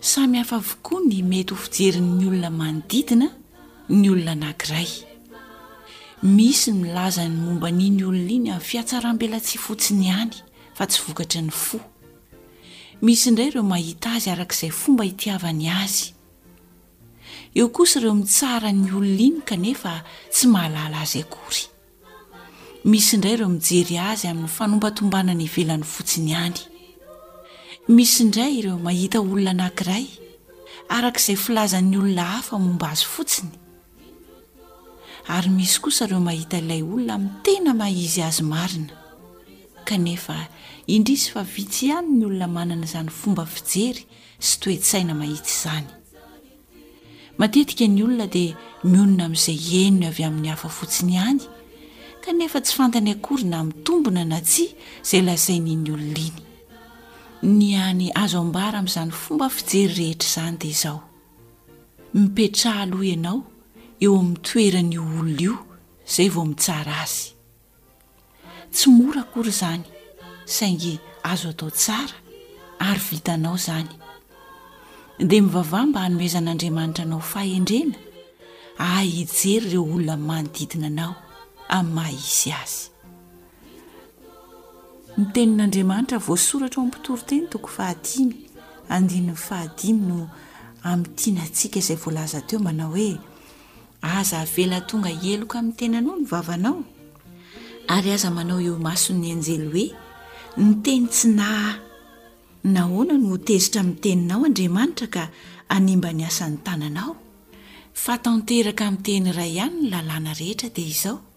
Samy hafa avokoa ny mety ho fijerin'ny olona manodidina ny olona anankiray. Misy ny milaza ny momba an'iny olona iny amin'ny fihatsaram-belatsihy fotsiny ihany fa tsy vokatry ny fo. Misy indray ireo mahita azy araka izay fomba itiavany azy. Eo kosa ireo mitsara ny olona iny kanefa tsy mahalala azy akory. Misy indray ireo mijery azy amin'ny fanombatombanana ivelany fotsiny ihany. Misy indray ireo mahita olona anankiray araka izay filazan'ny olona hafa momba azy fotsiny. Ary misy kosa ireo mahita ilay olona amin'ny tena maha izy azy marina. Kanefa indrisy fa vitsy ihany ny olona manana izany fomba fijery sy toe-tsaina mahitsy izany. Matetika ny olona dia mionona amin'izay henony avy amin'ny hafa fotsiny ihany, kanefa tsy fantany akory na mitombina na tsia izay lazain'iny olona iny. Ny hany azo ambara amin'izany fomba fijery rehetra izany dia izao, mipetraha aloha ianao eo amin'ny toeran'io olona io, izay vao mitsara azy. Tsy mora akory izany, saingy azo atao tsara ary vitanao izany. Dia mivavaha mba hanomezan'Andriamanitra anao fahendrena hahay hijery ireo olona manodidina anao amin'ny maha izy azy. Ny tenin'Andriamanitra voasoratra ao amin'ny mpitoriteny toko fahadimy andininy fahadimy no hamintina antsika izay voalaza teo manao hoe Aza avela tonga heloka amin'ny tenanao ny vavanao, ary aza manao eo imason'ny anjely hoe, Ny teny tsy naha ahy. Nahoana no ho tezitra amin'ny teninao Andriamanitra ka hanimba ny asan'ny tananao? Fa tanteraka amin'ny teny iray ihany ny lalàna rehetra, dia izao,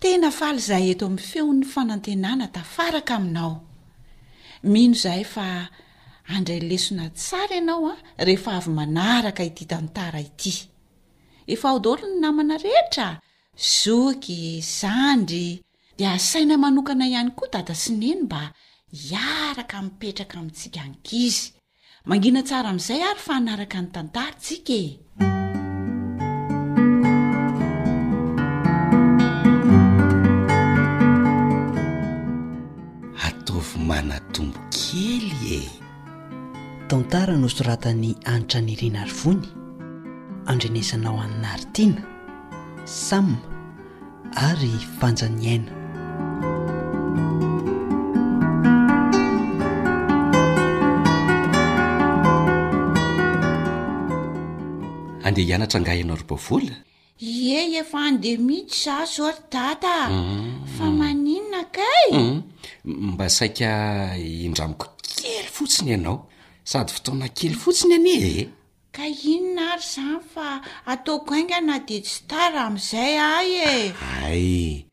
Tena faly izahay eto amin'ny feon'ny fanantenana tafaraka aminao. Mino izahay fa handray lesona tsara ianao rehefa avy manaraka ity tantara ity. Efa ao daholo ny namana rehetra, zoky, zandry, dia asaina manokana ihany koa dada sy neny mba hiaraka mipetraka amintsika ankizy. Mangina tsara amin'izay ary fa hanaraka ny tantara tsika e! tantara nosoratan'i Anitra Nirina Arivony, andrenesanao an'i Naritina, Sam, ary fanja ny aina. Andeha hianatra angaha ianao ry Bavola? Ie, efa andeha mihitsy za zao ry dada. Mm. Fa maninona kay? Mm. Mba saika indramiko kely fotsiny ianao. Sady fotoana kely fotsiny anie e. Ka inona ary izany fa ataoko haingana dia tsy tara amin'izay ahy e! Hay!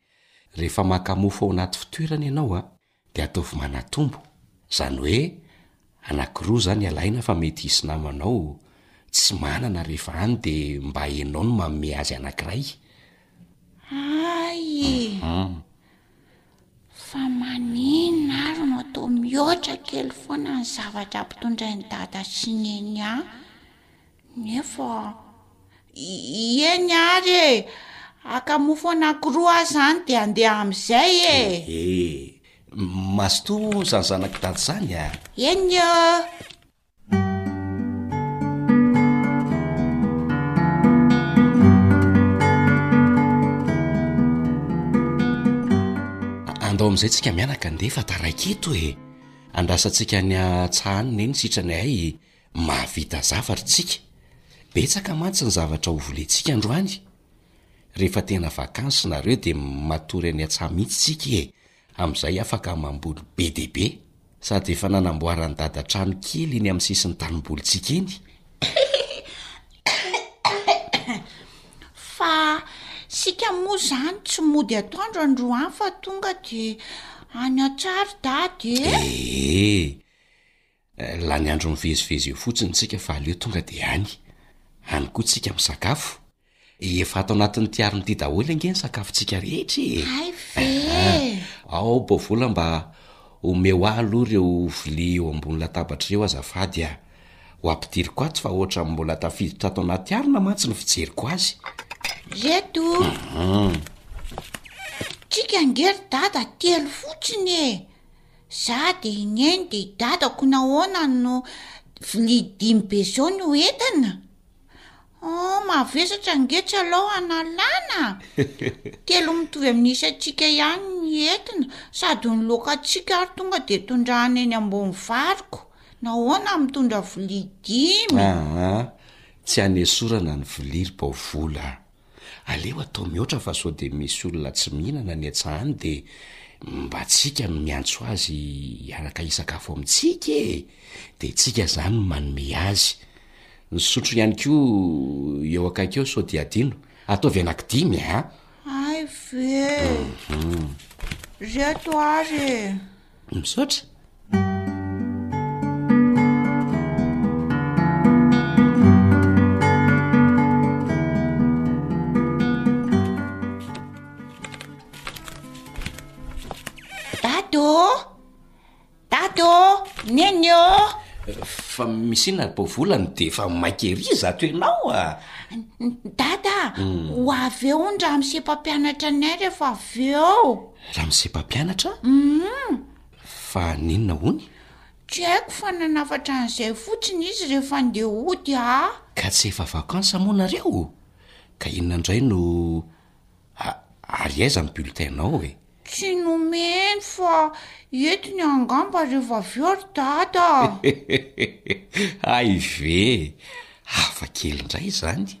Rehefa maka mofo ao anaty fitoerany ianao a, dia ataovy manatombo, izany hoe anankiroa izany alaina fa mety hisy namanao tsy manana rehefa any dia mba ianao no manome azy anankiray. Hay! Fa maninona ary no toa mihoatra kely foana ny zavatra ampitondrain'i Dada sy Neny ahy nefa Ieny ary e! Haka mofo anankiroa aho izany dia handeha amin'izay e! Ee, mazotoa izany zanak'i Dada izany a! Eny ô! andao amin'izay tsika mianaka ndeha fa taraiky eto e andrasantsika ny atsahany ne ny sitrany ay mahavita zavatra tsika betsaka mantsy ny zavatra ho volentsika androany rehefa tena vakansy nareo dia matory any an-tsaha mihitsy tsika e Amin'izay afaka mamboly be dia be sady efa nanamboaran'i Dada trano kely eny amin'ny sisin'ny tanimbolintsika eny. Fa isika moa izany tsy mody atoandro androany fa tonga dia any an-tsaha ry Dada e! Ee. Lany andro mivezivezy eo fotsiny tsika fa aleo tonga dia any. Any koa tsika misakafo. Efa ato anatin'ity arina ity daholo ange ny sakafontsika rehetra e! Hay ve e! Ao Bovola mba omeo ahy aloha ireo vilia eo ambony latabatra ireo azafady a! Ho ampidiriko ato fa ohatran'ny mbola tafiditra ato anaty arina mantsy ny fijeriko azy. Ry eto! Tsika ange ry dada telo fotsiny e! Za dia i Neny dia i Dadako nahoana no vilia dimy be zao no entana? Oh, mavesatra ange tsy alao hanalana Telo mitovy amin'ny isantsika ihany ny entona sady ny loakantsika ary tonga dia tondrahana eny ambony variko. Nahoana mitondra vilia dimy? Aa, tsy hanesorana ny vilia ry Baovola a! Aleo atao mihoatra fa sao dia misy olona tsy mihinana any an-tsahany dia mba tsika no miantso azy hiaraka hisakafo amintsika e! Dia tsika izany no manome azy. Ny sotro ihany koa eo akaiky eo sao dia adino. Ataovy anankidimy a! Hay ve! Ry ireto ary e! Misaotra. fa misy inona po volany de efa maika ery zato ianao a ah. dada hmm. ho avy eo ny raha misepa-pianatra ny ay rehefa avy eo Ramose mpampianatra? Hum. Fa n'inona hono? Tsy haiko fa nanafatra an'izay fotsiny izy rehefa ndeha hody aho. Ka tsy efa vacances moa nareo? Ka inona indray no a- ary aiza ny bulletin-nao e? Tsy nomeny fa entiny angamba rehefa avy eo ry dada. Hay ve! Hafa kely indray izany.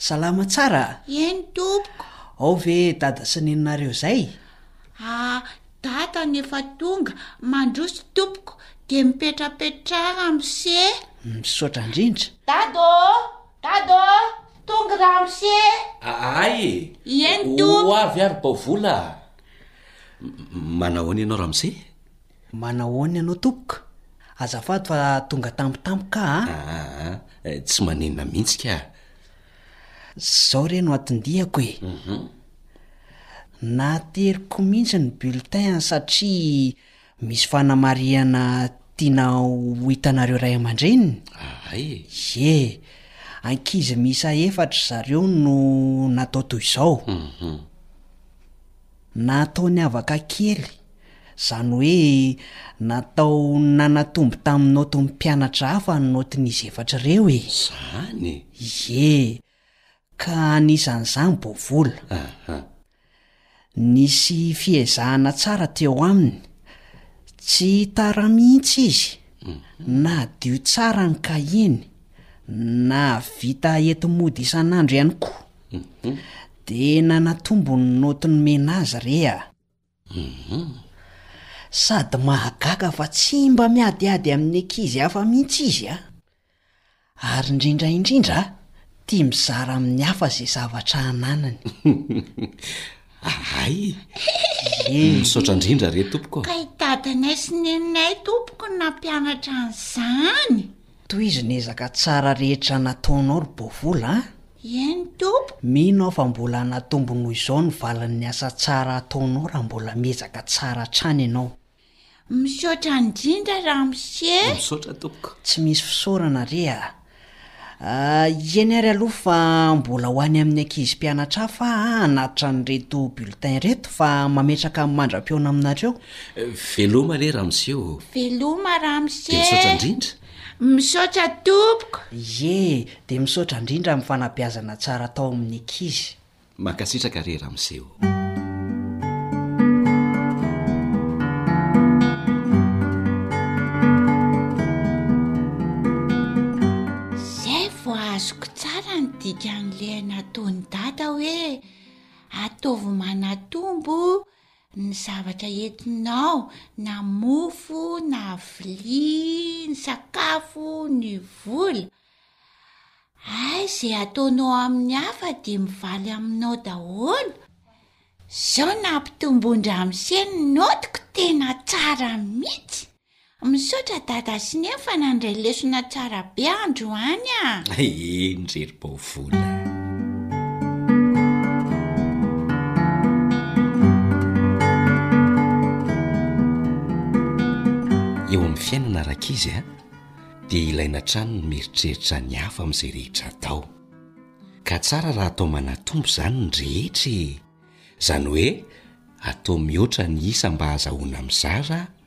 Salama tsara a! Eny tompoko. Ao ve dada sy neninareo zay? Ah, dada no efa tonga. Mandroso tompoko, dia mipetrapetraha ramose e! Misaotra indrindra. Dada ô! Dada ô! Tonga ramose e! Aay e! Eny tompoko. Ho avy ary Baovola a! Manahoana ianao ramose? Manahoana ianao tompoko? Azafady fa tonga tampotampoka a! Aa, tsy manenina mihitsy ka! Zao re no atindihako e! Nateriko mihitsy ny bulletin satria misy fanamarihana tiana ho hitanareo ray aman-dreniny. Aa e! Ie, ankizy miisa efatra zareo no natao toy izao. Natao niavaka kely, izany hoe natao nanatombo tamin'ny naotin'ny mpianatra hafa ny naotin'izy efatra ireo e! Izany e! Ie, ka anisan'izany Bovola. Aha. Nisy fiezahana tsara teo aminy. Tsy tara mihitsy izy. Nadio tsara ny kahieny. Nahavita enti-mody isan'andro ihany koa. De nanatombo ny note ny menage re a! Sady mahagaga fa tsy mba miadiady amin'ny ankizy hafa mihitsy izy a! Ary indrindra indrindra a, tia mizara amin'ny hafa izay zavatra ananany. Hay! Misaotra indrindra re tompoko. Kay dadanay sy neninay tompoko no nampianatra an'izany. Tohizo ny ezaka tsara rehetra nataonao ry Bovola a! Eny Tompo! Mino aho fa mbola hanatombo noho izao ny valin'ny asa tsara ataonao raha mbola miezaka tsara hatrany ianao. Misaotra indrindra ramose e! Misaotra tompoko. Tsy misy fisaorana re a! Ah, eny ary aloha fa mbola ho any amin'ny ankizy mpianatra hafa aho hanatitra an'ireto bulletins ireto fa mametraka ny mandra-pihaona aminareo Veloma le ramose ô! Veloma ramose! Dia misaotra indrindra! Misaotra tompoko! Ye! Dia misaotra indrindra amin'ny fanabeazana tsara atao amin'ny ankizy! Mankasitraka re ramose ô! Izay vao azoko tsara ny dikan'ilay nataon'i Dada hoe ataovy manatombo Ny zavatra entinao, na mofo, na vilia, ny sakafo, ny vola, ay izay ataonao amin'ny hafa dia mivaly aminao daholo. Zao nampitombon-dRamose ny notiko tena tsara mitsy. Misaotra Dada sy Neny fa nandray lesona tsara be androany a! Eny ry ry Baovola. Eo amin'ny fiainana rankizy a, dia ilaina hatrany ny mieritreritra ny hafa amin'izay rehetra atao. Ka tsara raha atao manatombo izany ny rehetra e! Izany hoe atao mihoatra ny isa mba ahazahoana mizara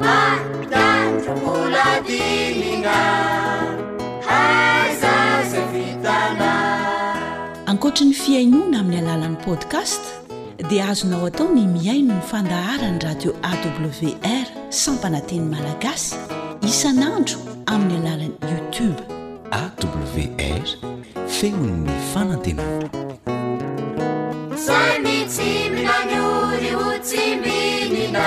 Mandalo mbola dinina Aiza izay vitana Ankoatry ny fihainoana amin'ny alalan'ny podcast dia azonao atao ny mihaino ny fandaharan'ny radio AWR sampana teny malagasy isan'andro amin'ny alalan'ny YouTube. AWR, feon'ny fanantenana. Zay mitsimina ny ory ho tsimbinina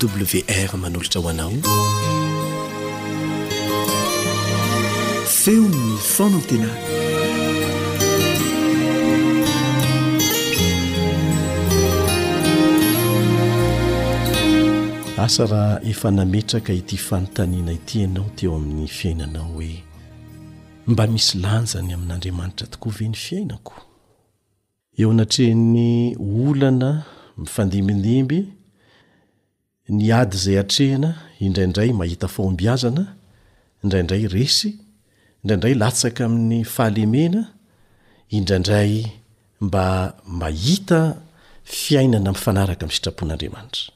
AWR manolotra ho anao feon'ny fonantenana asa raha efa nametraka ity fanontaniana ity ianao teo amin'ny fiainanao hoe mba misy lanjany amin'andriamanitra tokoa ve ny fiainako Eo anatrehan'ny olana mifandimbindimby, ny ady izay atrehina, indraindray mahita fahombiazana, indraindray resy, indraindray latsaka amin'ny fahalemena, indraindray mba mahita fiainana mifanaraka amin'ny sitrapon'Andriamanitra.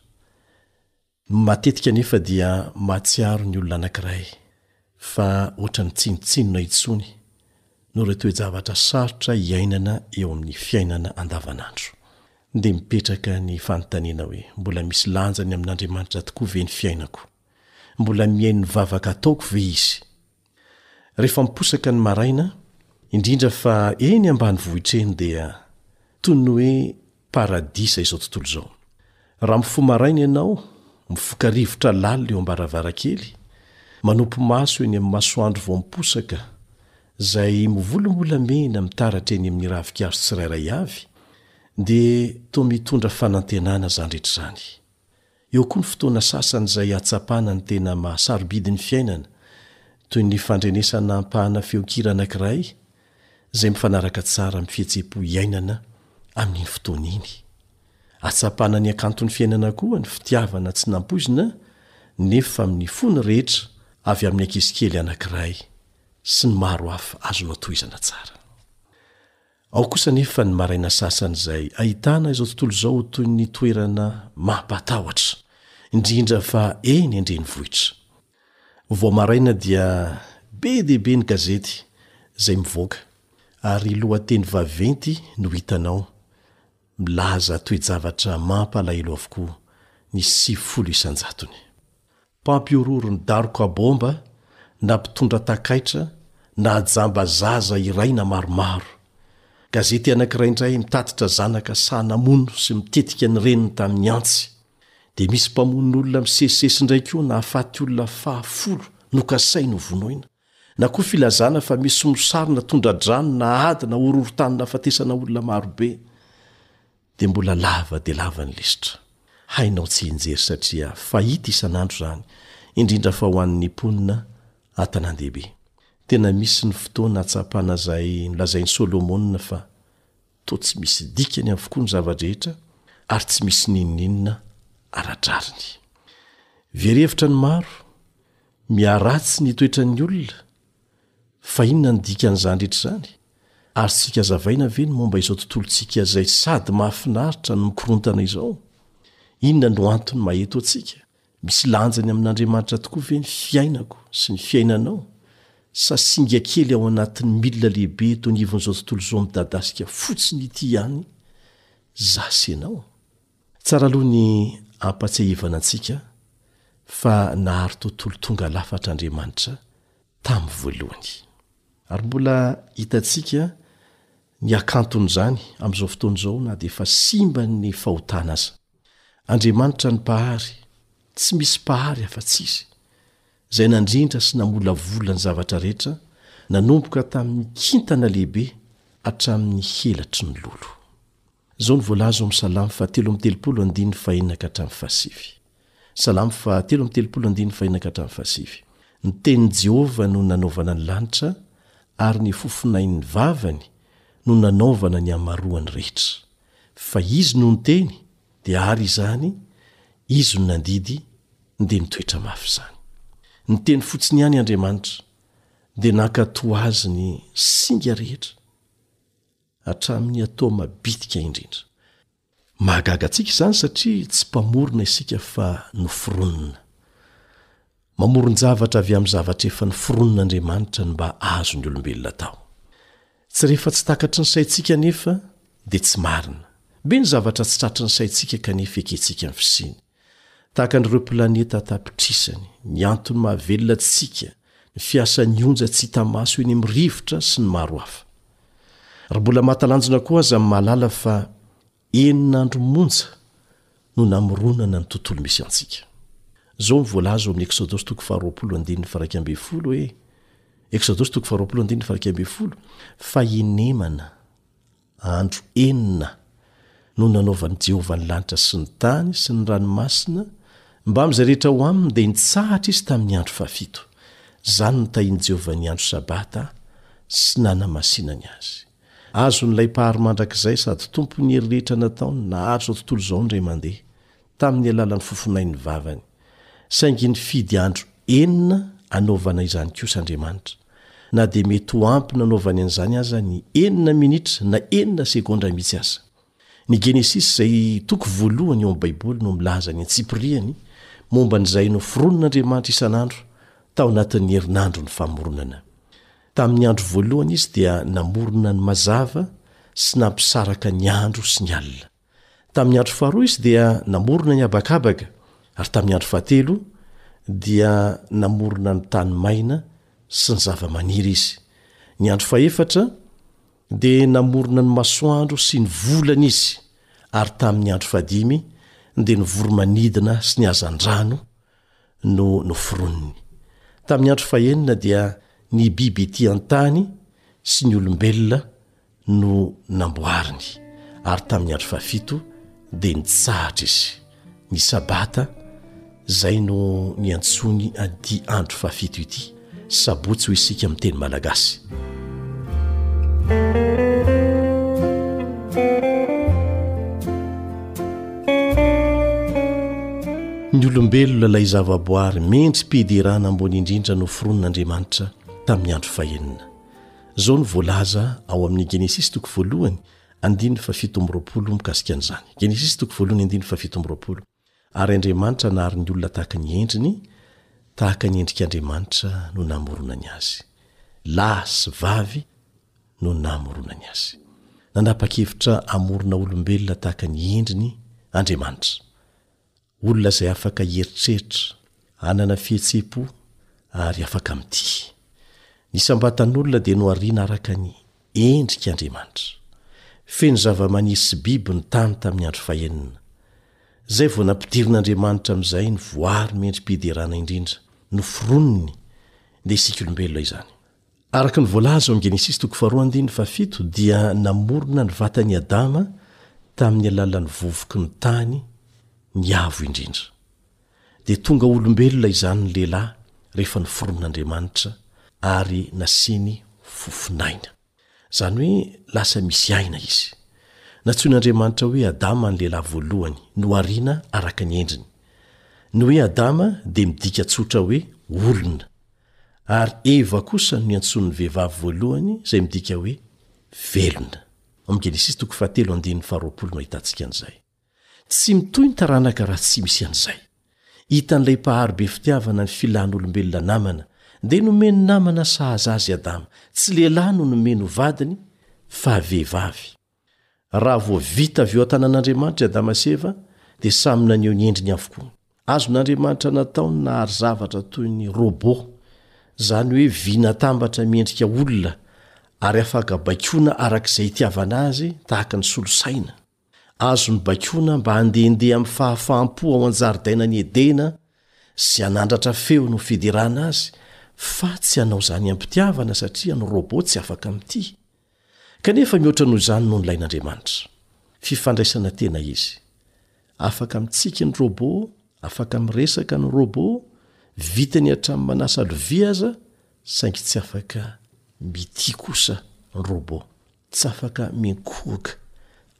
Matetika anefa dia mahatsiaro ny olona anankiray fa ohatran'ny tsy nitsinona intsony noho ireo toe-javatra sarotra iainana eo amin'ny fiainana andavanandro. Dia mipetraka ny fanontaniana hoe, mbola misy lanjany amin'Andriamanitra tokoa ve ny fiainako? Mbola mihaino ny vavaka ataoko ve Izy? Rehefa miposaka ny maraina, indrindra fa eny ambanivohitra eny dia toy ny hoe paradisa izao tontolo izao. Raha mifoha maraina ianao, mifoka rivotra lalina eo am-baravarankely, manopy maso eny amin'ny masoandro vao miposaka izay mivolombolamena mitaratra eny amin'ny ravinkazo tsirairay avy, dia toa mitondra fanantenana izany rehetra izany. Eo koa ny fotoana sasany izay hahatsapana ny tena maha-sarobidy ny fiainana, toy ny fandrenesana ampahana feon-kira anankiray izay mifanaraka tsara amin'ny fihetseham-po iainana amin'iny fotoana iny. Hahatsapana ny hakanton'ny fiainana koa ny fitiavana tsy nampoizina nefa amin'ny fony rehetra avy amin'ny ankizikely anankiray, sy ny maro hafa azonao tohizana tsara. Ao kosa anefa ny maraina sasany izay ahitana izao tontolo izao ho toy ny toerana mampatahotra, indrindra fa eny an-drenivohitra. Vao maraina dia be dia be ny gazety izay mivoaka, ary lohateny vaventy no hitanao, milaza toe-javatra mampalahelo avokoa ny sivifolo isan-jatony. Mpampihorohoro ny daroka baomba na mpitondra takaitra na jamba zaza iray na maromaro. Gazety anankiray indray mitatitra zanaka sahy namono sy mitetika ny reniny tamin'ny antsy. Dia misy mpamono olona misesisesy indray koa nahafaty olona faha folo nokasainy ho vonoina. Na koa filazana fa misy mosary na tondra-drano na ady na horohorontany nahafatesana olona marobe. dia mbola lava dia lava ny lisitra. Hainao tsy hianjery satria fahita isan'andro izany, indrindra fa ho an'ny mponina an-tanàn-dehibe. Tena misy ny fotoana hahatsapana izay nolazain'i Solomona fa, Toa tsy misy dikany avokoa ny zava-drehetra ary tsy misy n'inon'inona ara-drariny. Very hevitra ny maro, miharatsy ny toetran'ny olona Fa inona ny dikan'izany rehetra izany? Azontsika hazavaina ve ny momba izao tontolontsika izay sady mahafinaritra no mikorontana izao? Inona no antony maha-eto antsika? Misy lanjany amin'Andriamanitra tokoa ve ny fiainako sy ny fiainanao, sa singa kely ao anatin'ny milina lehibe eto anivon'izao tontolo izao midadasika fotsiny ity ihany izaho sy ianao? Tsara aloha ny ampatsiahivana antsika fa nahary tontolo tonga lafatra Andriamanitra tamin'ny voalohany. Ary mbola hitantsika ny hakanton'izany amin'izao fotoana izao na dia efa simba ny fahotana aza. Andriamanitra ny Mpahary, tsy misy Mpahary afa-tsy Izy, izay nandrindra sy namolavola ny zavatra rehetra, nanomboka tamin'ny kintana lehibe hatramin'ny helatry ny lolo. Izao no voalaza ao amin'ny Salamo fahatelo amby telopolo andininy fahenina ka hatramin'ny fahasivy. Salamo fahatelo amby telopolo andininy fahenina ka hatramin'ny fahasivy. Ny tenin'i Jehovah no nanaovana ny lanitra, ary ny fofonain'ny vavany no nanaovana ny hamaroany rehetra. Fa izy no niteny, dia àry izany, izy no nandidy, dia nitoetra mafy izany. Niteny fotsiny ihany Andriamanitra, dia nankatò azy ny singa rehetra. hatramin'ny ataoma bitika indrindra. Mahagaga antsika izany satria tsy mpamorona isika fa noforonina. Mamoron-javatra avy amin'ny zavatra efa noforonin'Andriamanitra ny mba azon'ny olombelona atao. Tsy rehefa tsy takatry ny saintsika anefa dia tsy marina. Be ny zavatra tsy tratry ny saintsika kanefa ekentsika ny fisiany. Tahaka an'ireo planeta an-tapitrisany, miantony mahavelona antsika ny fiasan'ny onja tsy hita maso eny amin'ny rivotra sy ny maro hafa. Ry mbola mahatalanjona koa aza mahalala fa enina andro monja no namoronana ny tontolo misy antsika. Izao no voalaza ao amin'ny Eksodosy toko faharoapolo andininy faraika ambin'ny folo hoe, Eksodosy toko faharoapolo andininy faraika ambin'ny folo, Fa henemana, Andro enina no nanaovan'i Jehovah ny lanitra sy ny tany sy ny ranomasina, mbamin'izay rehetra ao aminy, dia nitsahatra izy tamin'ny andro fahafito. Izany no tahian'i Jehovah ny andro Sabata sy nanamasinany azy. Azon'ilay Mpahary mandrakizay sady Tompon'ny hery rehetra nataony nahazo izao tontolo izao indray mandeha. tamin'ny alalan'ny fofonain'ny vavany, saingy nifidy andro enina hanaovana izany kosa Andriamanitra, na dia mety ho ampy nanaovany an'izany aza ny enina minitra na enina segondra mihitsy aza. Ny Genesisy, izay toko voalohany ao amin'ny Baiboly, no milaza ny antsipiriany momba an'izay noforonin'Andriamanitra isan'andro tao anatin'ny herinandro ny famoronana. Tamin'ny andro voalohany izy dia namorona ny mazava sy nampisaraka ny andro sy ny alina. Tamin'ny andro faharoa izy dia namorona ny habakabaka, ary tamin'ny andro fahatelo dia namorona ny tany maina sy ny zava-maniry izy. Ny andro fahefatra dia namorona ny masoandro sy ny volana izy, ary tamin'ny andro fahadimy dia ny voromanidina sy ny hazandrano no noforoniny. Tamin'ny andro fahenina dia ny biby ety an-tany sy ny olombelona no namboariny, ary tamin'ny andro fahafito dia nitsahatra izy. Ny Sabata, izay no niantsoany an'ity andro fahafito ity, Sabotsy hoy isika amin'ny teny malagasy. Ny olombelona ilay zavaboary mendri-piderana ambony indrindra noforonin'Andriamanitra tamin'ny andro fahenina. Izao no voalaza ao amin'ny Genesisy toko voalohany andininy fahafito amby roapolo mikasika an'izany. Genesisy toko voalohany andininy fahafito amby roapolo, Ary Andriamanitra nahary ny olona tahaka ny endriny, tahaka ny endrik'Andriamanitra no namoronany azy. Lahy sy vavy no namoronany azy. Nanapa-kevitra hamorona olombelona tahaka ny endriny Andriamanitra. Olona izay afaka hieritreritra, hanana fihetseham-po ary afaka mitia. Ny isam-batan'olona dia nohariana araka ny endrik' Andriamanitra. Feno zavamaniry sy biby ny tany tamin'ny andro fahenina. Izay vao nampidirin' Andriamanitra amin'izay ny voary mendri-piderana indrindra noforoniny dia isika olombelona izany. Araka ny voalaza ao amin'ny Genesisy toko faharoa andininy fahafito dia namorona ny vatan'i Adama tamin'ny alalan'ny vovoky ny tany ny Avo Indrindra. Dia tonga olombelona izany ny lehilahy rehefa noforon'Andriamanitra ary nasiany fofon'aina. Izany hoe lasa misy aina izy. Nantsoin'Andriamanitra hoe Adama ny lehilahy voalohany nohariana araka ny endriny. Ny hoe Adama dia midika tsotra hoe olona. Ary Eva kosa no niantsoan'ny vehivavy voalohany, izay midika hoe velona. Ao Genesisy toko fahatelo andininy faharoapolo no ahitantsika an'izay. Tsy mitohy ny taranaka raha tsy misy an'izay. Hitan'ilay Mpahary be fitiavana ny filàn'olombelona namana, dia nomeny namana sahaza azy Adama. Tsy lehilahy no nomeny ho vadiny, fa vehivavy. Raha vao vita avy eo an-tanan'Andriamanitra i Adama sy Eva, dia samy naneho ny endriny avokoa. Azon'Andriamanitra natao ny nahary zavatra toy ny robot, izany hoe vy natambatra miendrika olona ary afaka baikoina araka izay itiavana azy, tahaka ny solosaina. Azony baikoina mba handehandeha amin'ny fahafaham-po ao an-jaridainan'i Edena sy hanandratra feo no fiderana azy, fa tsy hanao izany am-pitiavana satria ny robot tsy afaka mitia. Kanefa mihoatra noho izany no nilain'Andriamanitra. Fifandraisana tena izy. Afaka mitsiky ny rôbô, afaka miresaka ny rôbô, vitany hatramin'ny manasa lovia aza, saingy tsy afaka mitia kosa ny rôbô. Tsy afaka minkohoka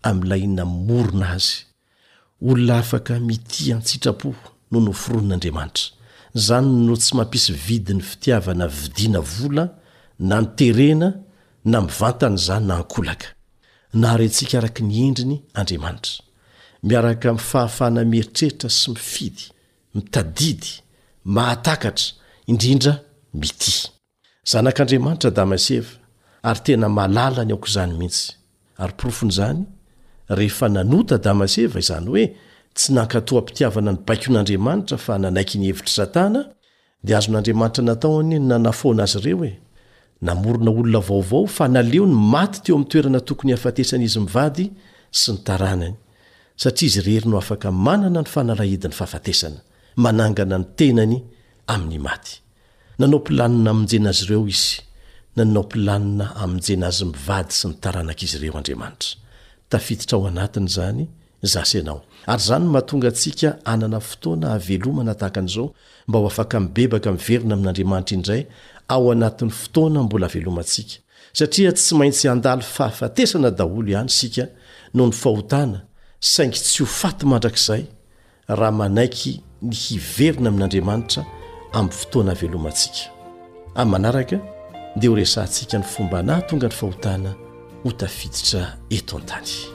amin'ilay namorona azy. Olona afaka mitia an-tsitrapo no noforonin'Andriamanitra. Izany no tsy mampisy vidin'ny fitiavana vidiana vola na ny terena na mivantana izany na ankolaka. Naharentsika araka ny endriny Andriamanitra. Miaraka amin'ny fahafahana mieritreritra sy mifidy, mitadidy, mahatakatra, indrindra mitia. Zanak'Andriamanitra Adama sy Eva, ary tena mahalala ny aok'izany mihitsy. Ary porofon'izany, rehefa nanota Adama sy Eva, izany hoe tsy nankatò am-pitiavana ny baikon'Andriamanitra fa nanaiky ny hevitr'i Satana, dia azon'Andriamanitra natao anie ny nanafoana azy ireo e! Namorona olona vaovao fa naleo ny maty teo amin'ny toerana tokony hahafatesan'izy mivady sy ny taranany, satria izy irery no afaka manana ny fanalahidin'ny fahafatesana, manangana ny tenany amin'ny maty. Nanao planina hamonjena azy ireo Izy, na nanao planina hamonjena azy mivady sy ny taranak'izy ireo Andriamanitra. Tafiditra ao anatiny izany, izaho sy ianao. Ary izany no mahatonga antsika hanana fotoana hahavelomana tahaka an'izao, mba ho afaka mibebaka miverina amin'Andriamanitra indray, ao anatin'ny fotoana mbola havelomantsika. Satria tsy maintsy handalo fahafatesana daholo ihany isika, noho ny fahotana, saingy tsy ho faty mandrakizay, raha manaiky ny hiverina amin'Andriamanitra amin'ny fotoana havelomantsika. Amin'ny manaraka dia horesahantsika ny fomba nahatonga ny fahotana ho tafiditra eto an-tany.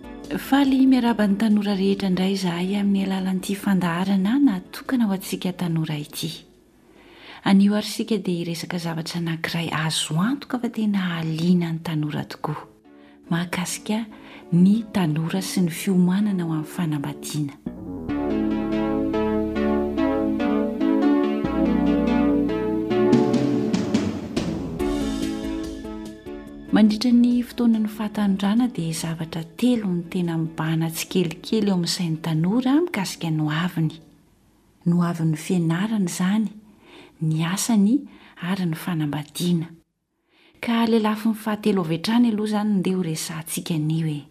Faly miarahaba ny tanora rehetra indray izahay amin'ny alalan'ity fandaharana natokana ho antsika tanora ity. Anio ary isika dia hiresaka zavatra anankiray azo antoka fa tena haliana ny tanora tokoa, mahakasika ny tanora sy ny fiomanana ho amin'ny fanambadiana. Mandritra ny fotoanan'ny fahatanorana dia zavatra telo no tena mibahana tsikelikely eo amin'ny sain'ny tanora mikasika ny hoaviny. Ny hoavin'ny fianarany izany, ny asany ary ny fanambadiana. Ka ilay lafiny fahatelo avy hatrany aloha izany andeha ho resahantsika anio e.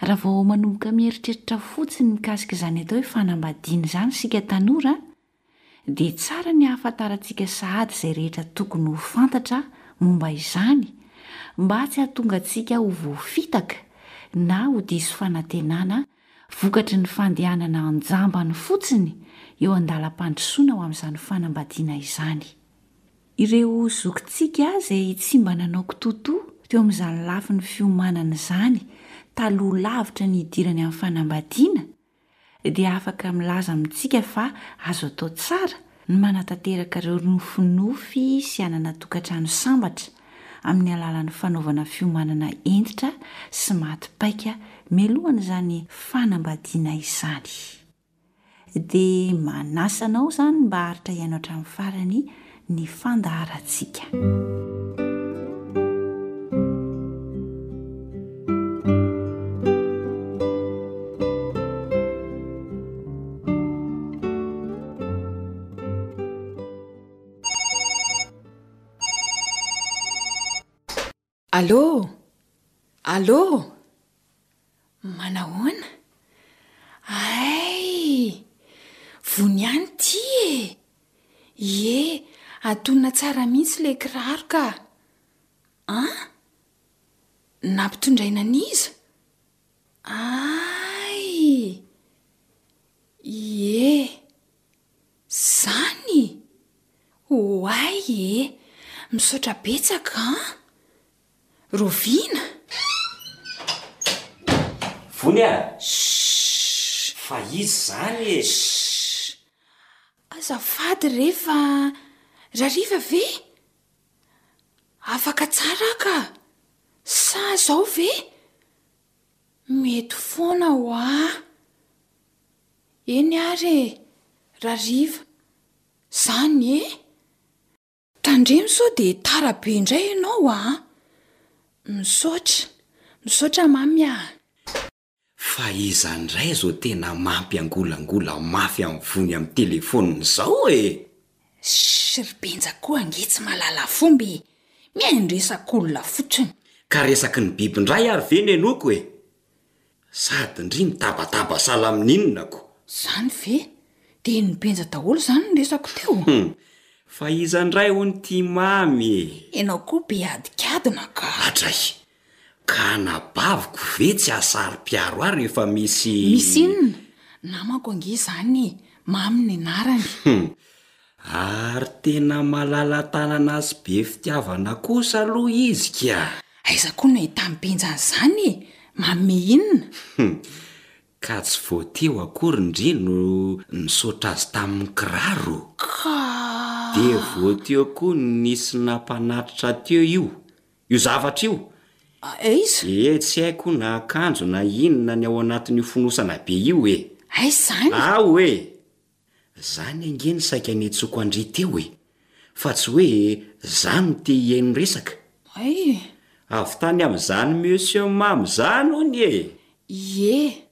Raha vao manomboka mieritreritra fotsiny mikasika izany atao hoe fanambadiana izany isika tanora dia tsara ny hahafantarantsika sahady izay rehetra tokony ho fantatra momba izany mba tsy hahatonga antsika ho voafitaka na ho diso fanantenana vokatry ny fandehanana an-jambany fotsiny eo an-dalam-pandrosoana ho amin'izany fanambadiana izany. Ireo zokintsika izay tsy mba nanao kitoatoa teo amin'izany lafiny fiomanana izany taloha lavitra ny hidirany amin'ny fanambadiana dia afaka milaza amintsika fa azo atao tsara ny manatanteraka ireo nofinofy sy hanana tokantrano sambatra amin'ny alalan'ny fanaovana fiomanana hentitra sy maty paika mialohan'izany fanambadiana izany. Dia manasa anao izany mba haharitra hihaino hatramin'ny farany ny fandaharantsika. Allô? Allô? Manahoana? Aay! Vony ihany ity e! Ie, atonina tsara mihitsy ilay kiraro ka! An? Nampitondraina an'iza? Aay! Ie! Zany? Oay e! Misaotra betsaka an! Roviana? Vony a! Shh! Fa izy zany e! Shh! Azafady re fa rariva ve? Afaka tsara aho ka! Sa zao ve? Mety foana hoa! Eny ary e! Rariva. Zany e! Tandremo sao dia tara be indray ianao a! Misaotra. Misaotra Mamy a! Fa iza ndray zao tena mampiangolangola mafy am vony am telefoniny zao e! Ssy ry Benja koa ange tsy mahalala fomba e! Mihaino resak'olona fotsiny. Ka resaky ny biby ndray ary ve nenoko e! Sady ndry mitabataba sahala amin'inona ko. Zany ve? Dia ny Benja daholo zany no resako teo? Hum! Fa iza ndray hono ty mamy e? Enao koa be adikadina ka! Adray! Ka anabaviko ve tsy asaro-piaro ahy rehefa misy. Misy inona? Namako ange zany e! Mamy ny anarany. Hum! Ary tena malala-tanana sy be fitiavana kosa aloha izy ka! Aiza koa no ahitan'i Benja an'izany e! Manome inona? Hum, ka tsy vao teo akory ndry no nisaotra azy tamin'ny kiraro? Ka! Dia vao teo koa no nisy nampanatritra teo io, io zavatra io! Aiza? Ee, tsy hay koa na akanjo na inona ny ao anatin'io fonosana be io e! Aiza izany? Ao e! Zany ange ny saika niantsoako an-dry teo e! Fa tsy hoe za no te hihaino resaka. Ay e! Avy tany amin'izany Monsieur Mamy zany hono e! Ie!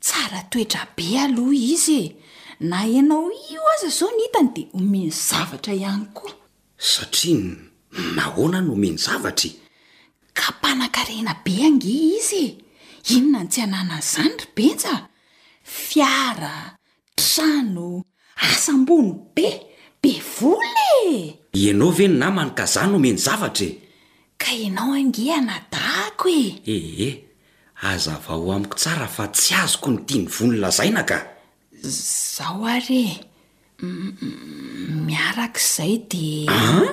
Tsara toetra be aloha izy e! Na ianao io aza zao ny hitany dia omeny zavatra ihany koa. Satria nahoana no omeny zavatra e? Ka mpanan-karena be ange izy e! Inona no tsy ananan'izany ry Benja? Fiara, Trano, asa ambony be, be vola e! Ianao ve ny namany ka za nomeny zavatra e! Ka ianao ange anadahako e! Ee, hazavao amiko tsara fa tsy azoko ny tiany vony lazaina ka! Zao ary e, miarak'izay dia. An!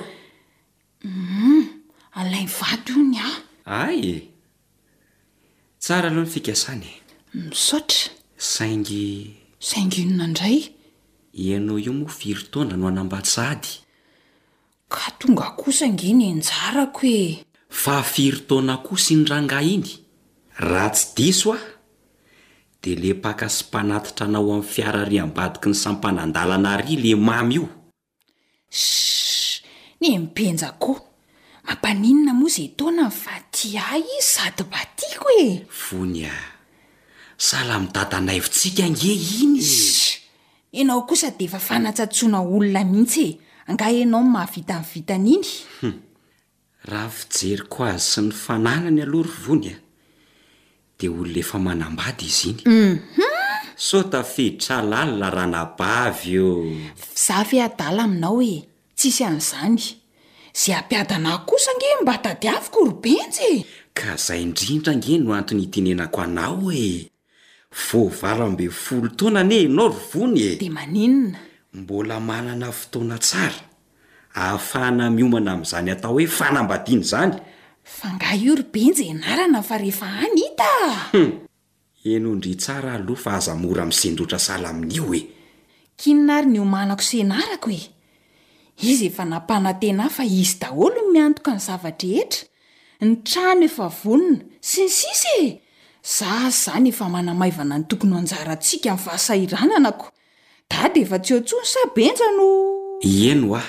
Humm! Alain vato io ny ahy. Hay e! Tsara aloha ny fikasana e! Misaotra. Saingy. Saingy inona indray? Ianao io moa firy taona no hanambady sahady? Ka tonga kosa ange ny anjarako e! Fa firy taona kosa iny rangahy iny? Raha tsy diso aho dia le mpaka sy mpanatitra anao amin'ny fiara ary ambadiky ny sampanan-dalana ary le mamy io. Shh! ny mpenja koa! mampaninona moa izay taonany fa tia ahy izy sady mba tiako e! Fony a! salamo dadanaivontsika ange iny e! Shh! ianao kosa dia efa fanatsatsoana olona mihitsy e! angaha ianao no mahavita ny vitany iny? Humm! Raha fijeriko azy sy ny fananany aloha ry Vony a, dia olona efa manambady izy iny. Sao tafiditra lalina ranabavy o! F'izaho ve adala aminao e! Tsisy an'izany. Izay hampiadana ahy kosa ange mba tadiaviko ry Benjy e! Ka izay indrindra ange no antony itinenako anao e! Vao valo ambin'ny folo taona anie ianao ry Vony e! Dia maninona? Mbola manana fotoana tsara ahafahana miomana amin'izany atao hoe fanambadiana izany. Fa angaha io ry Benja ianarana fa rehefa any hita a! Hum! Heno ndry tsara aloha fa aza mora misendotra sahala amin'io e! K'inona ary ny hiomanako sy hianarako e! Izy efa nampanantena ahy fa izy daholo no miantoka ny zava-drehetra. ny trano efa vonona, sy ny sisa e! Za aza izany efa manamaivana ny tokony ho anjarantsika amin'ny fahasahirananako. Dada efa tsy eo intsony sa Benja no. Ieny hoa,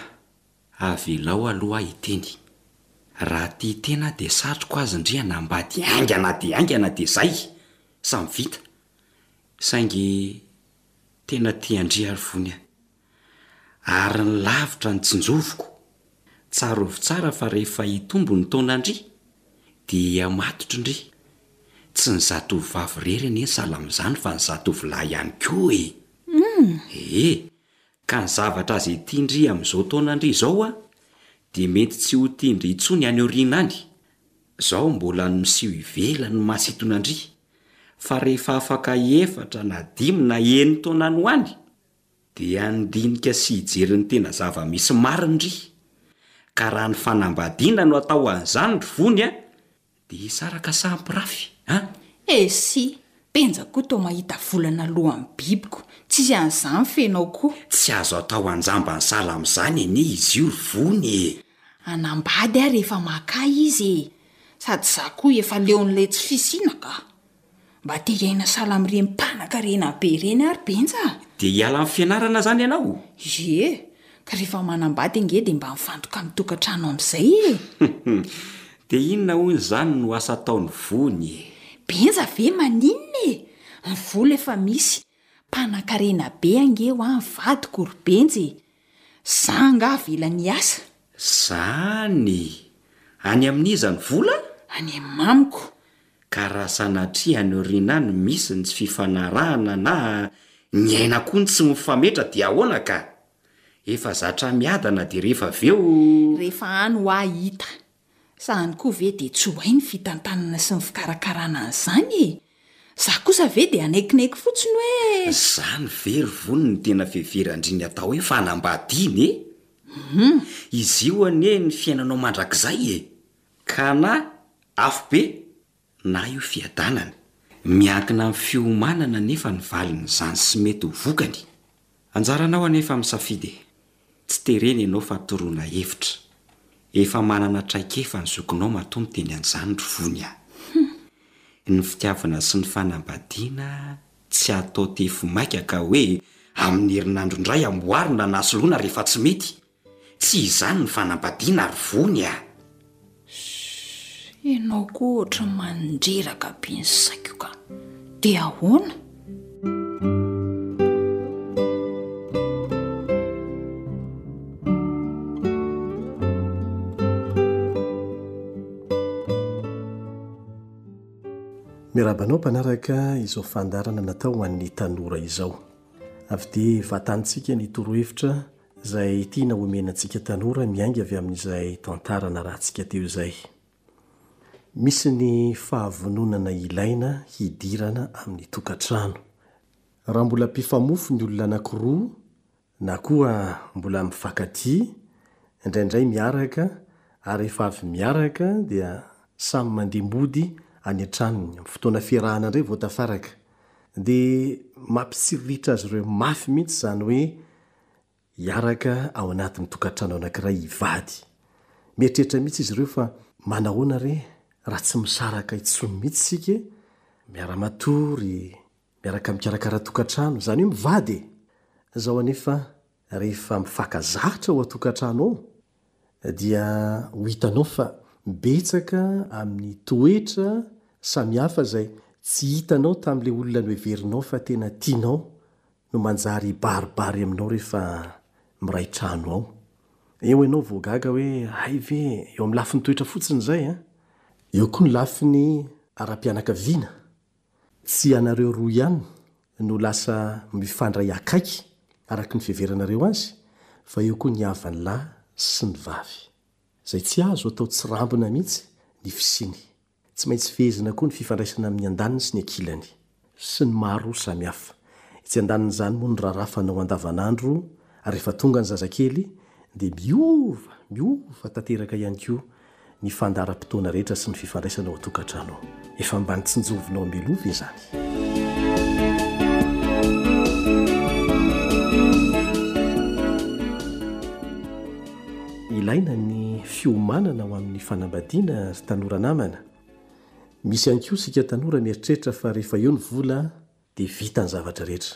avelao aloha aho hiteny. Raha tia tena dia satriko azy ndry hanambady haingana dia haingana dia izay, samy vita. Saingy tena tian-dry ary vony aho. Ary ny lavitra ny tsinjoviko. Tsarovy tsara fa rehefa hitombo ny taonandry dia matotry ndry. Tsy ny zatovovavy irery anie ny sahala amin'izany fa ny zatovolahy ihany koa e! Ee, ka ny zavatra aza hitia ndry amin'izao taonandry izao an, dia mety tsy ho tia ndry intsony any aoriana any. Zao mbola ny miseho ivelany no mahasintona ndry, fa rehefa afaka efatra na dimy na eny taona any ho any, Dia handinika sy hijery ny tena zava-misy mariny ry. Ka raha ny fanambadiana no atao an'izany ry vony a, dia hisaraka sampirafy an! Eh si! Penja koa toa mahita volana alohan'ny bibiko. Tsisy an'izany fenao koa. Tsy azo atao anjamban'ny sahala amin'izany anie izy io ry vony e! Hanambady aho rehefa makà izy e! Sady izaho koa efa leon'ilay tsy fisiana kah! Mba te hiaina sahala amin'ireny mpanankarena be ireny ary Benja a! Dia hiala amin'ny fianarana izany ianao? Ie, ka rehefa manambady ange dia mba mifantoka amin'ny tokantrano amin'izay e! Dia inona hono izany no asa ataon'i Vony e? Benja ve maninona e! Ny vola efa misy, mpanankarena be ange hoa ny vadiko ry Benja e! Za angaha avela miasa? Zany! Any amin'iza ny vola? Any amin'ny mamiko. Ka raha sanatria any aoriana any misy ny tsy fifanarahana na ny aina koa ny tsy mifametra dia ahoana ka? Efa zatra miadana dia rehefa avy eo. Rehefa any hoa hita. Sa any koa ve dia tsy ho hay ny fitantanana sy ny fikarakarana an'izany e? Za kosa ve dia hanaikinaiky fotsiny hoe. Izany ve ry vony no tena fiheveran-dryny atao hoe fanambadiana e? Humm. Izy io anie ny fiainanao mandrakizay e! Kana afobe na io fiadanana. Miankina amin'ny fiomanana anefa ny valin'izany sy mety ho vokany. Anjaranao anefa misafidy e! Tsy terena ianao fa toroana hevitra. Efa manana traikefa ny zokinao matoa miteny an'izany ry vony a! Hum! Ny fitiavana sy ny fanambadiana tsy atao tefy maika ka hoe amin'ny herinandro indray amboarina na soloina rehefa tsy mety. Tsy izany ny fanambadiana ry vony a! Shh! Ianao koa ohatran'ny mandreraka be ny saiko ka! Dia ahoana? Miarahaba anao mpanaraka izao fandaharana natao ho an'ny tanora izao. Avy dia vatantsika ny torohevitra izay tiana omena antsika tanora miainga avy amin'izay tantara narahantsika teo izay. Misy ny fahavononana ilaina hidirana amin'ny tokantrano. Raha mbola mpifamofo ny olona anankiroa na koa mbola mifankatia, indraindray miaraka ary rehefa avy miaraka dia samy mandeha mody any an-tranony amin'ny fotoana fiarahana indray vao tafaraka, dia mampitsiriritra azy ireo mafy mihitsy izany hoe hiaraka ao anatin'ny tokantrano anankiray hivady. Mieritreritra mihitsy izy ireo fa manahoana re raha tsy misaraka intsony mihitsy isika e? Miara-matory, miaraka mikarakara tokantrano, izany hoe mivady e! Izao anefa rehefa mifankazatra ao an-tokantrano ao dia ho hitanao fa betsaka amin'ny toetra samihafa izay tsy hitanao tamin'ilay olona noheverinao fa tena tianao no manjary hibaribary aminao rehefa miray trano ao. Eo ianao vao gaga hoe hay ve eo amin'ny lafiny toetra fotsiny izay an! Eo koa ny lafiny ara-pianakaviana, tsy ianareo roa ihany no lasa mifandray akaiky araka ny fiheveranareo azy fa eo koa ny havan'ny lahy sy ny vavy. Izay tsy azo atao tsirambina mihitsy ny fisiany. Tsy maintsy fehezina koa ny fifandraisana amin'ny andaniny sy ny ankilany. Sy ny maro samihafa. Etsy andanin'izany moa ny raharaha fanao andavanandro ary rehefa tonga ny zazakely dia miova, miova tanteraka ihany koa ny fandaharam-potoana rehetra sy ny fifandraisana ao an-tokantrano ao. Efa mba ny tsinjovinao mialoha ve izany? Ilaina ny fiomanana ho amin'ny fanambadiana ry tanora namana. Misy ihany koa isika tanora mieritreritra fa rehefa eo ny vola dia vita ny zavatra rehetra.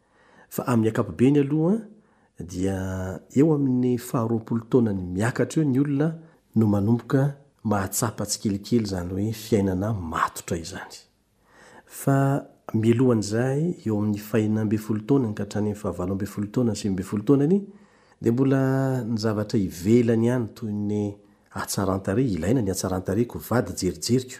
Fa amin'ny ankapobeny aloha dia eo amin'ny faharoapolo taonany miakatra eo ny olona no manomboka mahatsapa tsikelikely izany hoe fiainana matotra izany. Fa mialoha an'izay eo amin'ny fahenina ambin'ny folo taonany ka hatrany amin'ny fahavalo ambin'ny folo taonany, sivy ambin'ny folo taonany dia mbola ny zavatra ivelany ihany toy ny hatsaran-tarehy, ilaina ny hatsaran-tarehy koa vady jerijeriko,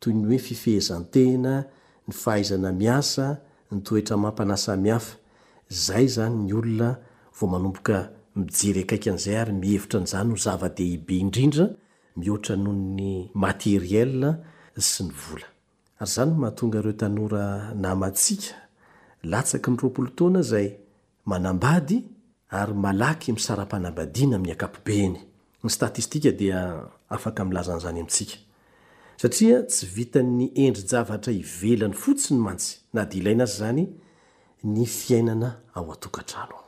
toy ny hoe fifehezan-tena, ny fahaizana miasa, ny toetra amam-panahy samihafa. Izay izany ny olona vao manomboka mijery akaiky an'izay ary mihevitra an'izany ho zava-dehibe indrindra mihoatra noho ny matériel sy ny vola. Ary izany no mahatonga ireo tanora namantsika latsaky ny roapolo taona izay Manambady ary malaky misara-panambadiana amin'ny ankapobeny. Ny statistika dia afaka milaza an'izany amintsika. Satria tsy vitan'ny endri-javatra ivelany fotsiny mantsy, na dia ilaina aza izany, ny fiainana ao an-tokantrano.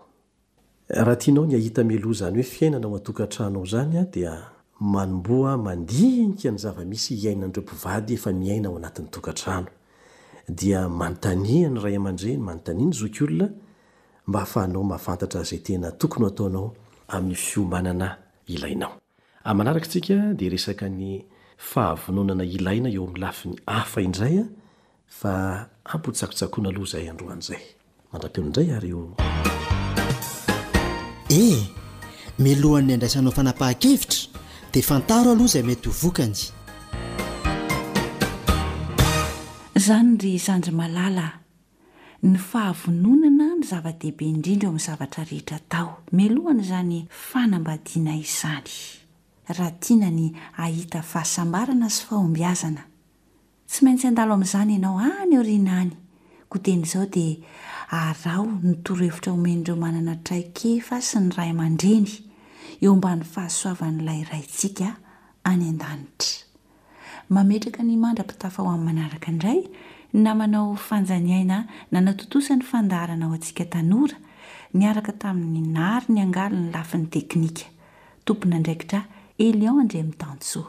Raha tianao ny hahita mialoha izany hoe fiainana ao an-tokantrano ao izany dia manomboha mandinika ny zava-misy iainan'ireo mpivady efa miaina ao anatin'ny tokantrano. dia manontania ny ray aman-dreny, manontania ny zokiolona mba hahafahanao mahafantatra izay tena tokony ho ataonao amin'ny fiomanana ilainao. Amin'ny manarak'itsika dia resaka ny fahavononana ilaina eo amin'ny lafiny hafa indray fa ampotsakotsakoina aloha izay androany izay. Mandra-peo indray ary io. E! Milohan'ny handraisanao fanapahan-kevitra dia fantaro aloha izay mety ho vokany. Izany ry zandry malala a! Ny fahavononana no zava-dehibe indrindra eo amin'ny zavatra rehetra atao, mialohan'izany fanambadiana izany, raha tiana ny hahita fahasambarana sy fahombiazana. Tsy maintsy handalo amin'izany ianao any aoriana any. Koa dian'izao dia araho ny torohevitra omen'ireo manana traikefa sy ny ray aman-dreny eo ambany fahasoavan'ilay Raintsika any an-danitra. Mametraka ny mandra-pitafa ho amin'ny manaraka indray na manao fanjaniaina nanatontosa ny fandaharana ho antsika tanora niaraka tamin'ny nary niangaly ny lafiny teknika, tompon'andraikitra Elion Andriamitansoa.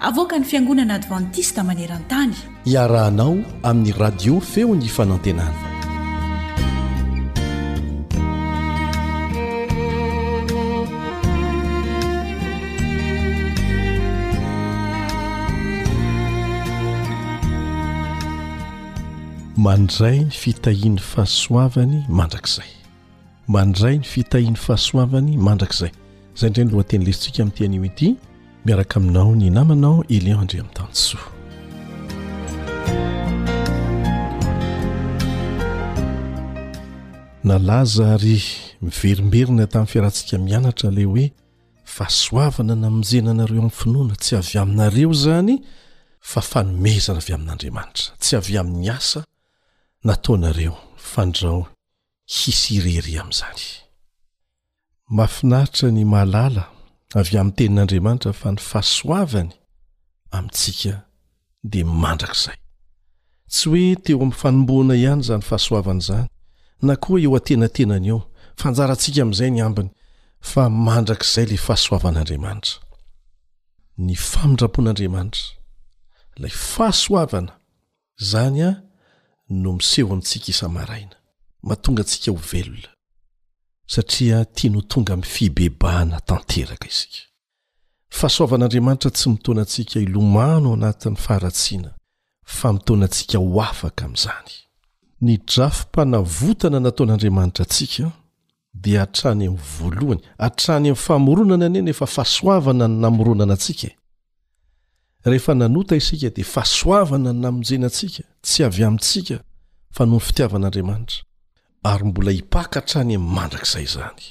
Avoakan'ny Fiangonana Advantista maneran-tany. Iarahanao amin'ny Radio Feon'ny Fanantenana. mandray ny fitahian'ny fahasoavany mandrakizay Mandray ny fitahian'ny fahasoavany mandrakizay. Izay indray ny lohateny lesintsika amin'ity anio ity. Miaraka aminao ny namanao Elian Andriamitansoa. Nalaza ary miverimberina tamin'ny fiarantsika mianatra ilay hoe fahasoavana namonjena anareo amin'ny finoana tsy avy aminareo izany fa fanomezana avy amin'Andriamanitra, tsy avy amin'ny asa nataonareo fandrao hisy irery amin'izany. Mahafinaritra ny mahalala avy amin'ny Tenin'Andriamanitra fa ny fahasoavany amintsika dia mandrakizay. Tsy hoe teo amin'ny fanomboana ihany izany fahasoavana izany, na koa eo antenatenany eo, fa anjarantsika amin'izay ny ambiny, fa mandrakizay ilay fahasoavan'Andriamanitra. Ny famindram-pon'Andriamanitra, ilay fahasoavana Izany an no miseho amintsika isa-maraina, mahatonga antsika ho velona, satria tiany ho tonga amin'ny fibebahana tanteraka isika. Ny fahasoavan'Andriamanitra tsy mitaona antsika hilomano ao anatin'ny faharatsiana, fa mitaona antsika ho afaka amin'izany. Ny drafi-panavotana nataon'Andriamanitra antsika Dia hatrany amin'ny voalohany, hatrany amin'ny famoronana anie no efa fahasoavana no namoronana antsika e! Rehefa nanota isika dia fahasoavana no namonjena antsika, tsy avy amintsika fa noho ny fitiavan'Andriamanitra, ary mbola hipaka hatrany amin'ny mandrakizay izany.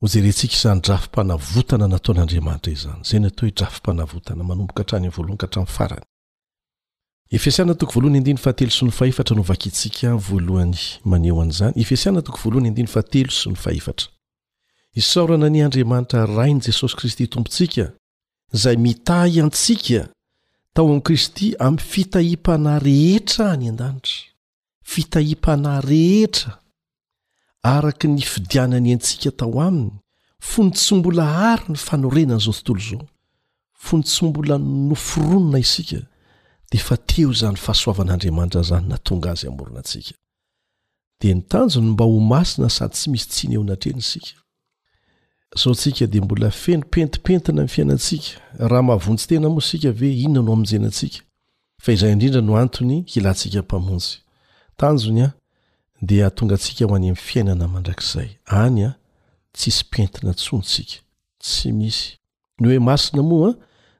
Hojerentsika izany drafi-panavotana nataon'Andriamanitra izany, izay ny atao hoe drafi-panavotana, manomboka hatrany amin'ny voalohany ka hatramin'ny farany. Efesiana toko voalohany andiny fahatelo sy ny fahefatra no vakintsika voalohany maneho an'izany. Efesiana toko voalohany andiny fahatelo sy ny fahefatra. Isaorana anie Andriamanitra Rain'i Jesosy Kristy Tompontsika izay mitahy antsika tao amin'i Kristy amin'ny fitahiam-panahy rehetra any an-danitra. fitahiam-panahy rehetra araka ny fidianany antsika tao aminy fony tsy mbola hary ny fanorenana izao tontolo izao fony tsy mbola noforonona isika dia efa teo izany fahasoavan'andriamanitra izany na tonga azy amorona antsika dia ny tanjony mba ho masina sady tsy misy tsiny eo anatrehany isika Zao tsika dia mbola feno pentimpentina ny fiainantsika, raha mahavonjy tena moa sika ve inona no amonjena antsika? Fa izay indrindra no antony hilantsika mpamonjy. Tanjony an dia hatonga antsika ho any amin'ny fiainana mandrakizay. Any an, tsisy pentina tsony tsika. Tsy misy. Ny hoe masina moa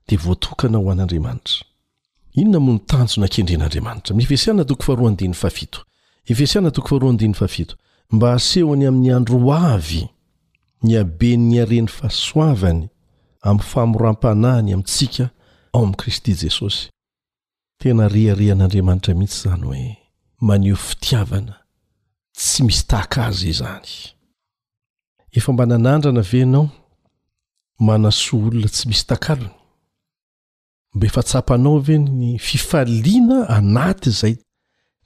dia voatokana ho an'Andriamanitra. Inona moa ny tanjona kendren'Andriamanitra? Amin'ny Efesiana toko faharoa andininy fahafito. Efesiana toko faharoa andininy fahafito. Mba hasehony amin'ny andro ho avy ny haben'ny haren'ny fahasoavany amin'ny famoram-panahiny amintsika ao amin'i Kristy Jesosy. Tena reharehan'Andriamanitra mihitsy izany hoe maneho fitiavana tsy misy tahaka azy izany. Efa mba nanandrana ve ianao manasoa olona tsy misy takalony? Mba efa tsapanao ve ny fifaliana anaty izay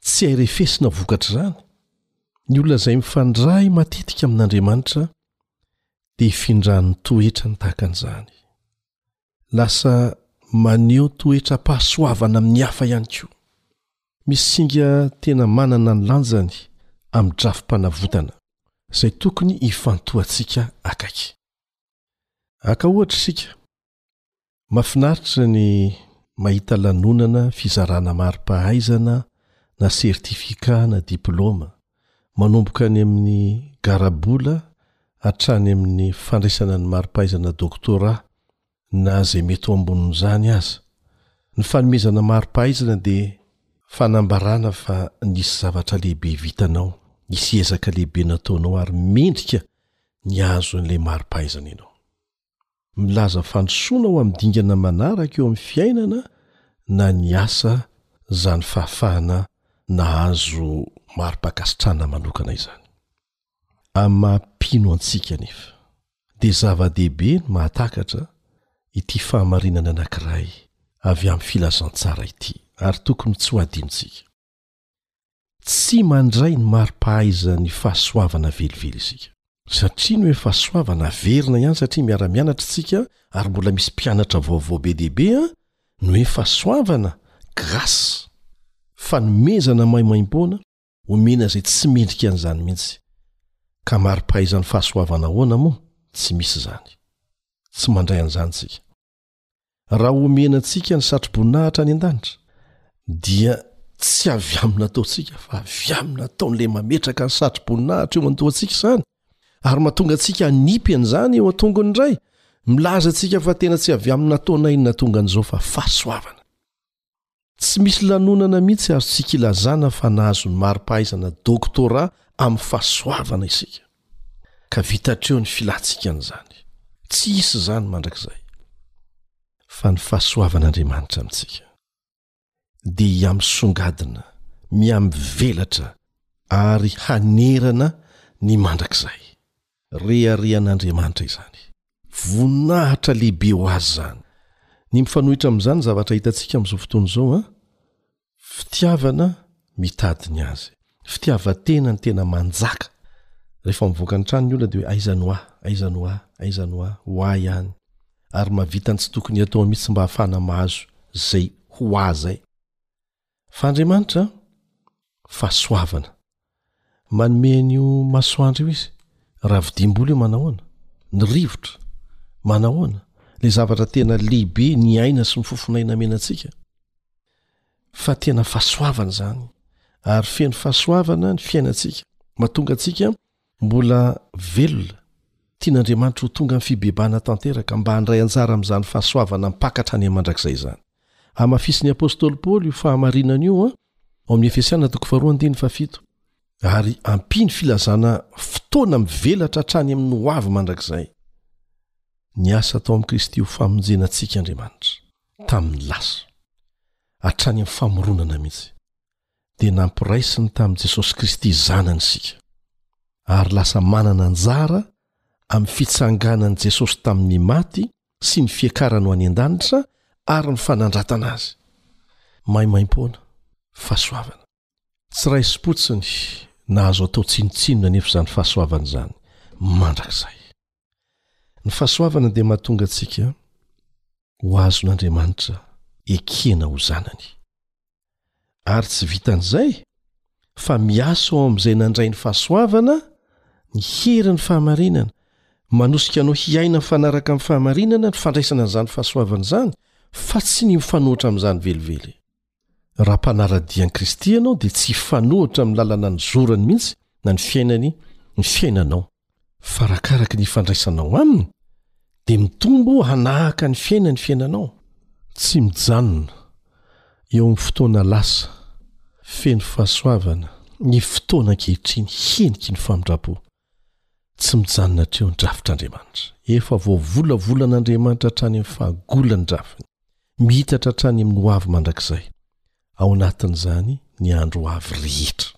tsy hay refesina vokatr'izany? Ny olona izay mifandray matetika amin'Andriamanitra dia ifindran'ny toetrany tahaka an'izany. Lasa maneho toetram-pahasoavana amin'ny hafa ihany koa. Misy singa tena manana ny lanjany amin'ny drafi-panavotana, izay tokony hifantohantsika akaiky. Haka ohatra isika. Mahafinaritra ny mahita lanonana fizarana mari-pahaizana na sertifikà na diplaoma manomboka any amin'ny garabola hatrany amin'ny fandraisana ny mari-pahaizana doctorat na izay mety ho ambonin'izany aza. Ny fanomezana mari-pahaizana dia fanambarana fa nisy zavatra lehibe vitanao, nisy ezaka lehibe nataonao ary mendrika ny hahazo an'ilay mari-pahaizana ianao. Milaza fandrosoana ho amin'ny dingana manaraka eo amin'ny fiainana na ny asa izany fahafahana nahazo mari-pankasitrahana manokana izany. Amin'ny maha-mpino antsika anefa, dia zava-dehibe ny mahatakatra ity fahamarinana anankiray avy amin'ny filazantsara ity, ary tokony tsy ho adinontsika. Tsy mandray ny mari-pahaizan'ny fahasoavana velively isika. Satria ny hoe fahasoavana averina ihany satria miara-mianatra isika ary mbola misy mpianatra vaovao be dia be an, ny hoe fahasoavana, grâce, fanomezana maimaimpoana, omena izay tsy mendrika an'izany mihitsy. Ka mari-pahaizan'ny fahasoavana ahoana moa? Tsy misy izany. Tsy mandray an'izany isika. Raha omena antsika ny satroboninahitra any an-danitra, dia tsy avy amin'ny nataontsika fa avy amin'ny nataon'Ilay mametraka ny satroboninahitra eo an-dohantsika izany, ary mahatonga antsika hanipy an'izany eo an-tongony indray, milaza antsika fa tena tsy avy amin'ny nataonay ny nahatonga an'izao fa fahasoavana. Tsy misy lanonana mihitsy azontsika ilazana fa nahazo ny mari-pahaizana doctorat amin'ny fahasoavana isika, ka vita hatreo ny filantsika an'izany. Tsy hisy izany mandrakizay, fa ny fahasoavan'Andriamanitra amintsika dia hiha-misongadina, miha-mivelatra ary hanerana ny mandrakizay. Reharehan'Andriamanitra izany. Voninahitra lehibe ho Azy izany. Ny mifanohitra amin'izany ny zavatra hitantsika amin'izao fotoana izao an! Fitiavana mitady ny azy. Fitiavan-tena ny tena manjaka. Rehefa mivoaka ny trano ny olona dia hoe aiza ny ho ahy? Aiza ny ho ahy? Aiza ny ho ahy? Ho ahy ihany. Ary mahavita ny tsy tokony hatao mihitsy mba hahafahana mahazo izay ho ahy izay. Fa Andriamanitra fahasoavana. Manome an'io masoandro io izy. Raha vidiam-bola io manahoana? Ny rivotra, manahoana? Ilay zavatra tena lehibe ny aina sy ny fofonay namena antsika. Fa tena fahasoavana izany. Ary feno fahasoavana ny fiainantsika. Mahatonga antsika Mbola velona, tian'Andriamanitra ho tonga ny fibebahana tanteraka mba handray anjara amin'izany fahasoavana mpaka hatrany amin'ny mandrakizay izany. Hamafisin'ny apostoly Paoly io fahamarinana io ao amin'ny Efesiana toko faharoa andininy fahafito, ary ampiany filazana fotoana mivelatra hatrany amin'ny ho avy mandrakizay. Niasa tao amin'i Kristy ho famonjena antsika Andriamanitra, tamin'ny lasa. Hatrany amin'ny famoronana mihitsy. dia nampiraisiny tamin'i Jesosy Kristy Zanany isika, ary lasa manana anjara amin'ny fitsanganan'i Jesosy tamin'ny maty sy ny fiakarany ho any an-danitra ary ny fanandratana Azy. Maimaimpoana, fahasoavana. Tsy raisim-potsiny na azo atao tsinontsinona anefa izany fahasoavana izany mandrakizay. Ny fahasoavana dia mahatonga antsika ho azon'Andriamanitra ekena ho zanany. Ary tsy vitan'izay fa miasa ao amin'izay nandray ny fahasoavana ny herin'ny fahamarinana, manosika anao hiaina mifanaraka amin'ny fahamarinana ny fandraisana an'izany fahasoavana izany fa tsy ny mifanoatra amin'izany velively. Raha mpanara-dia an'i Kristy ianao dia tsy hifanohitra amin'ny lalana nizorany mihitsy na ny fiainany ny fiainanao. Fa arakaraky ny ifandraisanao aminy dia mitombo hanahaka ny fiainany ny fiainanao. Tsy mijanona eo amin'ny fotoana lasa, feno fahasoavana, ny fotoana ankehitriny, heniky ny famindram-po. Tsy mijanona hatreo ny drafitr'Andriamanitra. Efa voavolavolàn'Andriamanitra hatrany amin'ny fahagola ny rafiny, mihitatra hatrany amin'ny hoavy mandrakizay, ao anatin'izany ny andro ho avy rehetra.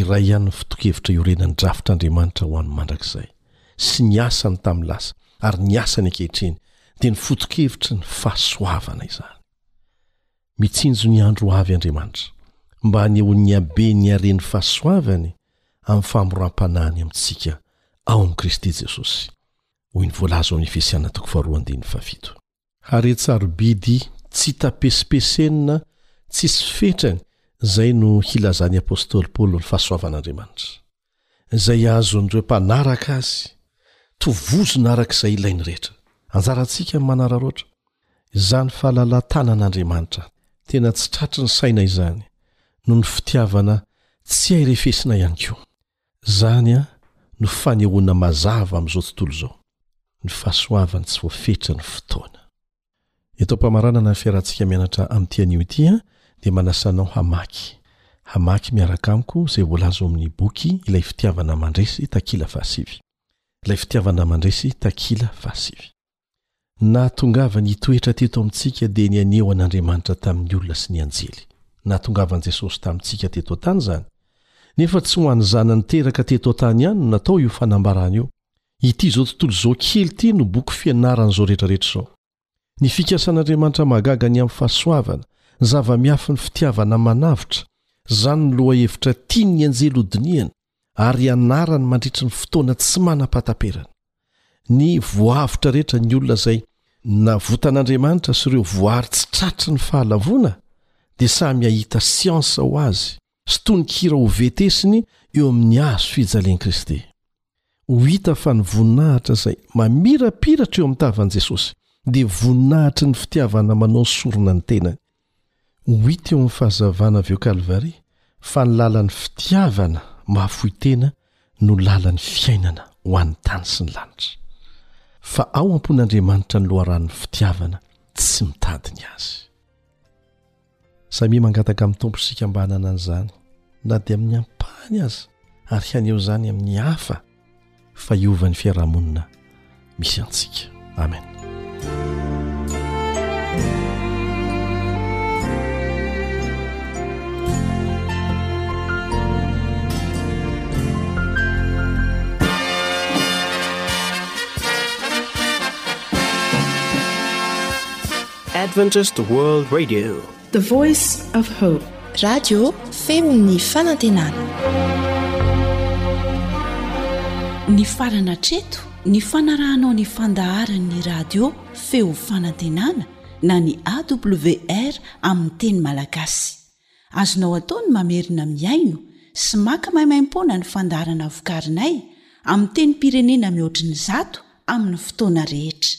Iray ihany ny foto-kevitra iorenan'ny drafitr'Andriamanitra ho an'ny mandrakizay, sy ny asany tamin'ny lasa, ary ny asany ankehitriny, dia ny foto-kevitry ny fahasoavana izany. Mitsinjo ny andro ho avy Andriamanitra, mba hanehoan'ny habe ny haren'ny fahasoavany amin'ny famoram-panahiny amintsika ao amin'i Kristy Jesosy, hoy ny voalaza ao amin'ny Efesiana toko faharoa andininy fahafito. Haren-tsarobidy tsy hita-pesipesenina tsisy fetrany izay no hilazan'ny apostoly Paoly ny fahasoavan'Andriamanitra. izay azon'ireo mpanaraka azy, tovozina araka izay ilainy rehetra. Anjarantsika ny manararaotra izany fahalalahan-tanan'Andriamanitra, tena tsy tratry ny saina izany, noho ny fitiavana tsy hay refesina ihany koa. Izany no fanehoana mazava amin'izao tontolo izao ny fahasoavany tsy voafetry ny fotoana. Eto am-pamaranana ny fiarahantsika mianatra amin'ity anio ity dia manasa anao hamaky, hamaky miaraka amiko izay voalaza ao amin'ny boky Ilay Fitiavana Mandresy, takila fahasivy. Ilay Fitiavana Mandresy, takila fahasivy. Ny nahatongavany hitoetra teto amintsika dia nihaneho an'Andriamanitra tamin'ny olona sy ny anjely. Nahatongavan'i Jesosy tamintsika teto an-tany izany. Nefa tsy ho an'ny zanany teraka teto an-tany ihany no natao io fanambarana io, Ity izao tontolo izao kely ity no boky fianaran'izao rehetra rehetra izao. Ny fikasan'Andriamanitra mahagaga ny amin'ny fahasoavana, zava-miafin'ny fitiavana manavotra, izany no lohahevitra tian'ny anjely hodinihana ary hianarany mandritry ny fotoana tsy manam-pahataperana. Ny voahavotra rehetra, ny olona izay navotan'Andriamanitra sy ireo voary tsy tratry ny fahalavoana dia samy hahita siansa ho azy sy tononkira hovetesiny eo amin'ny hazo fijalian'i Kristy. Ho hita fa ny voninahitra izay mamirapiratra eo amin'ny tavan'i Jesosy dia voninahitry ny fitiavana manao sorona ny tenany. Ho hita eo amin'ny fahazavana avy eo Kalvary fa ny lalan'ny fitiavana mahafoy tena no lalan'ny fiainana ho an'ny tany sy ny lanitra. Fa ao am-pon'Andriamanitra ny loharanon'ny fitiavana tsy mitady ny azy. Samia mangataka amin'ny Tompo isika mba hanana an'izany, na dia amin'ny ampahany aza, ary haneho izany amin'ny hafa fa hiova ny fiarahamonina misy antsika. Amen. Adventist World Radio, the voice of hope. Radio feon'ny fanantenana. Ny farana hatreto ny fanarahanao ny fandaharan'ny radio feo fanantenana na ny awr amin'ny teny malagasy. Azonao atao ny mamerina mihaino sy maka maimaimpoana ny fandaharana vokarinay amin'ny tenim-pirenena mihoatry ny zato amin'ny fotoana rehetra.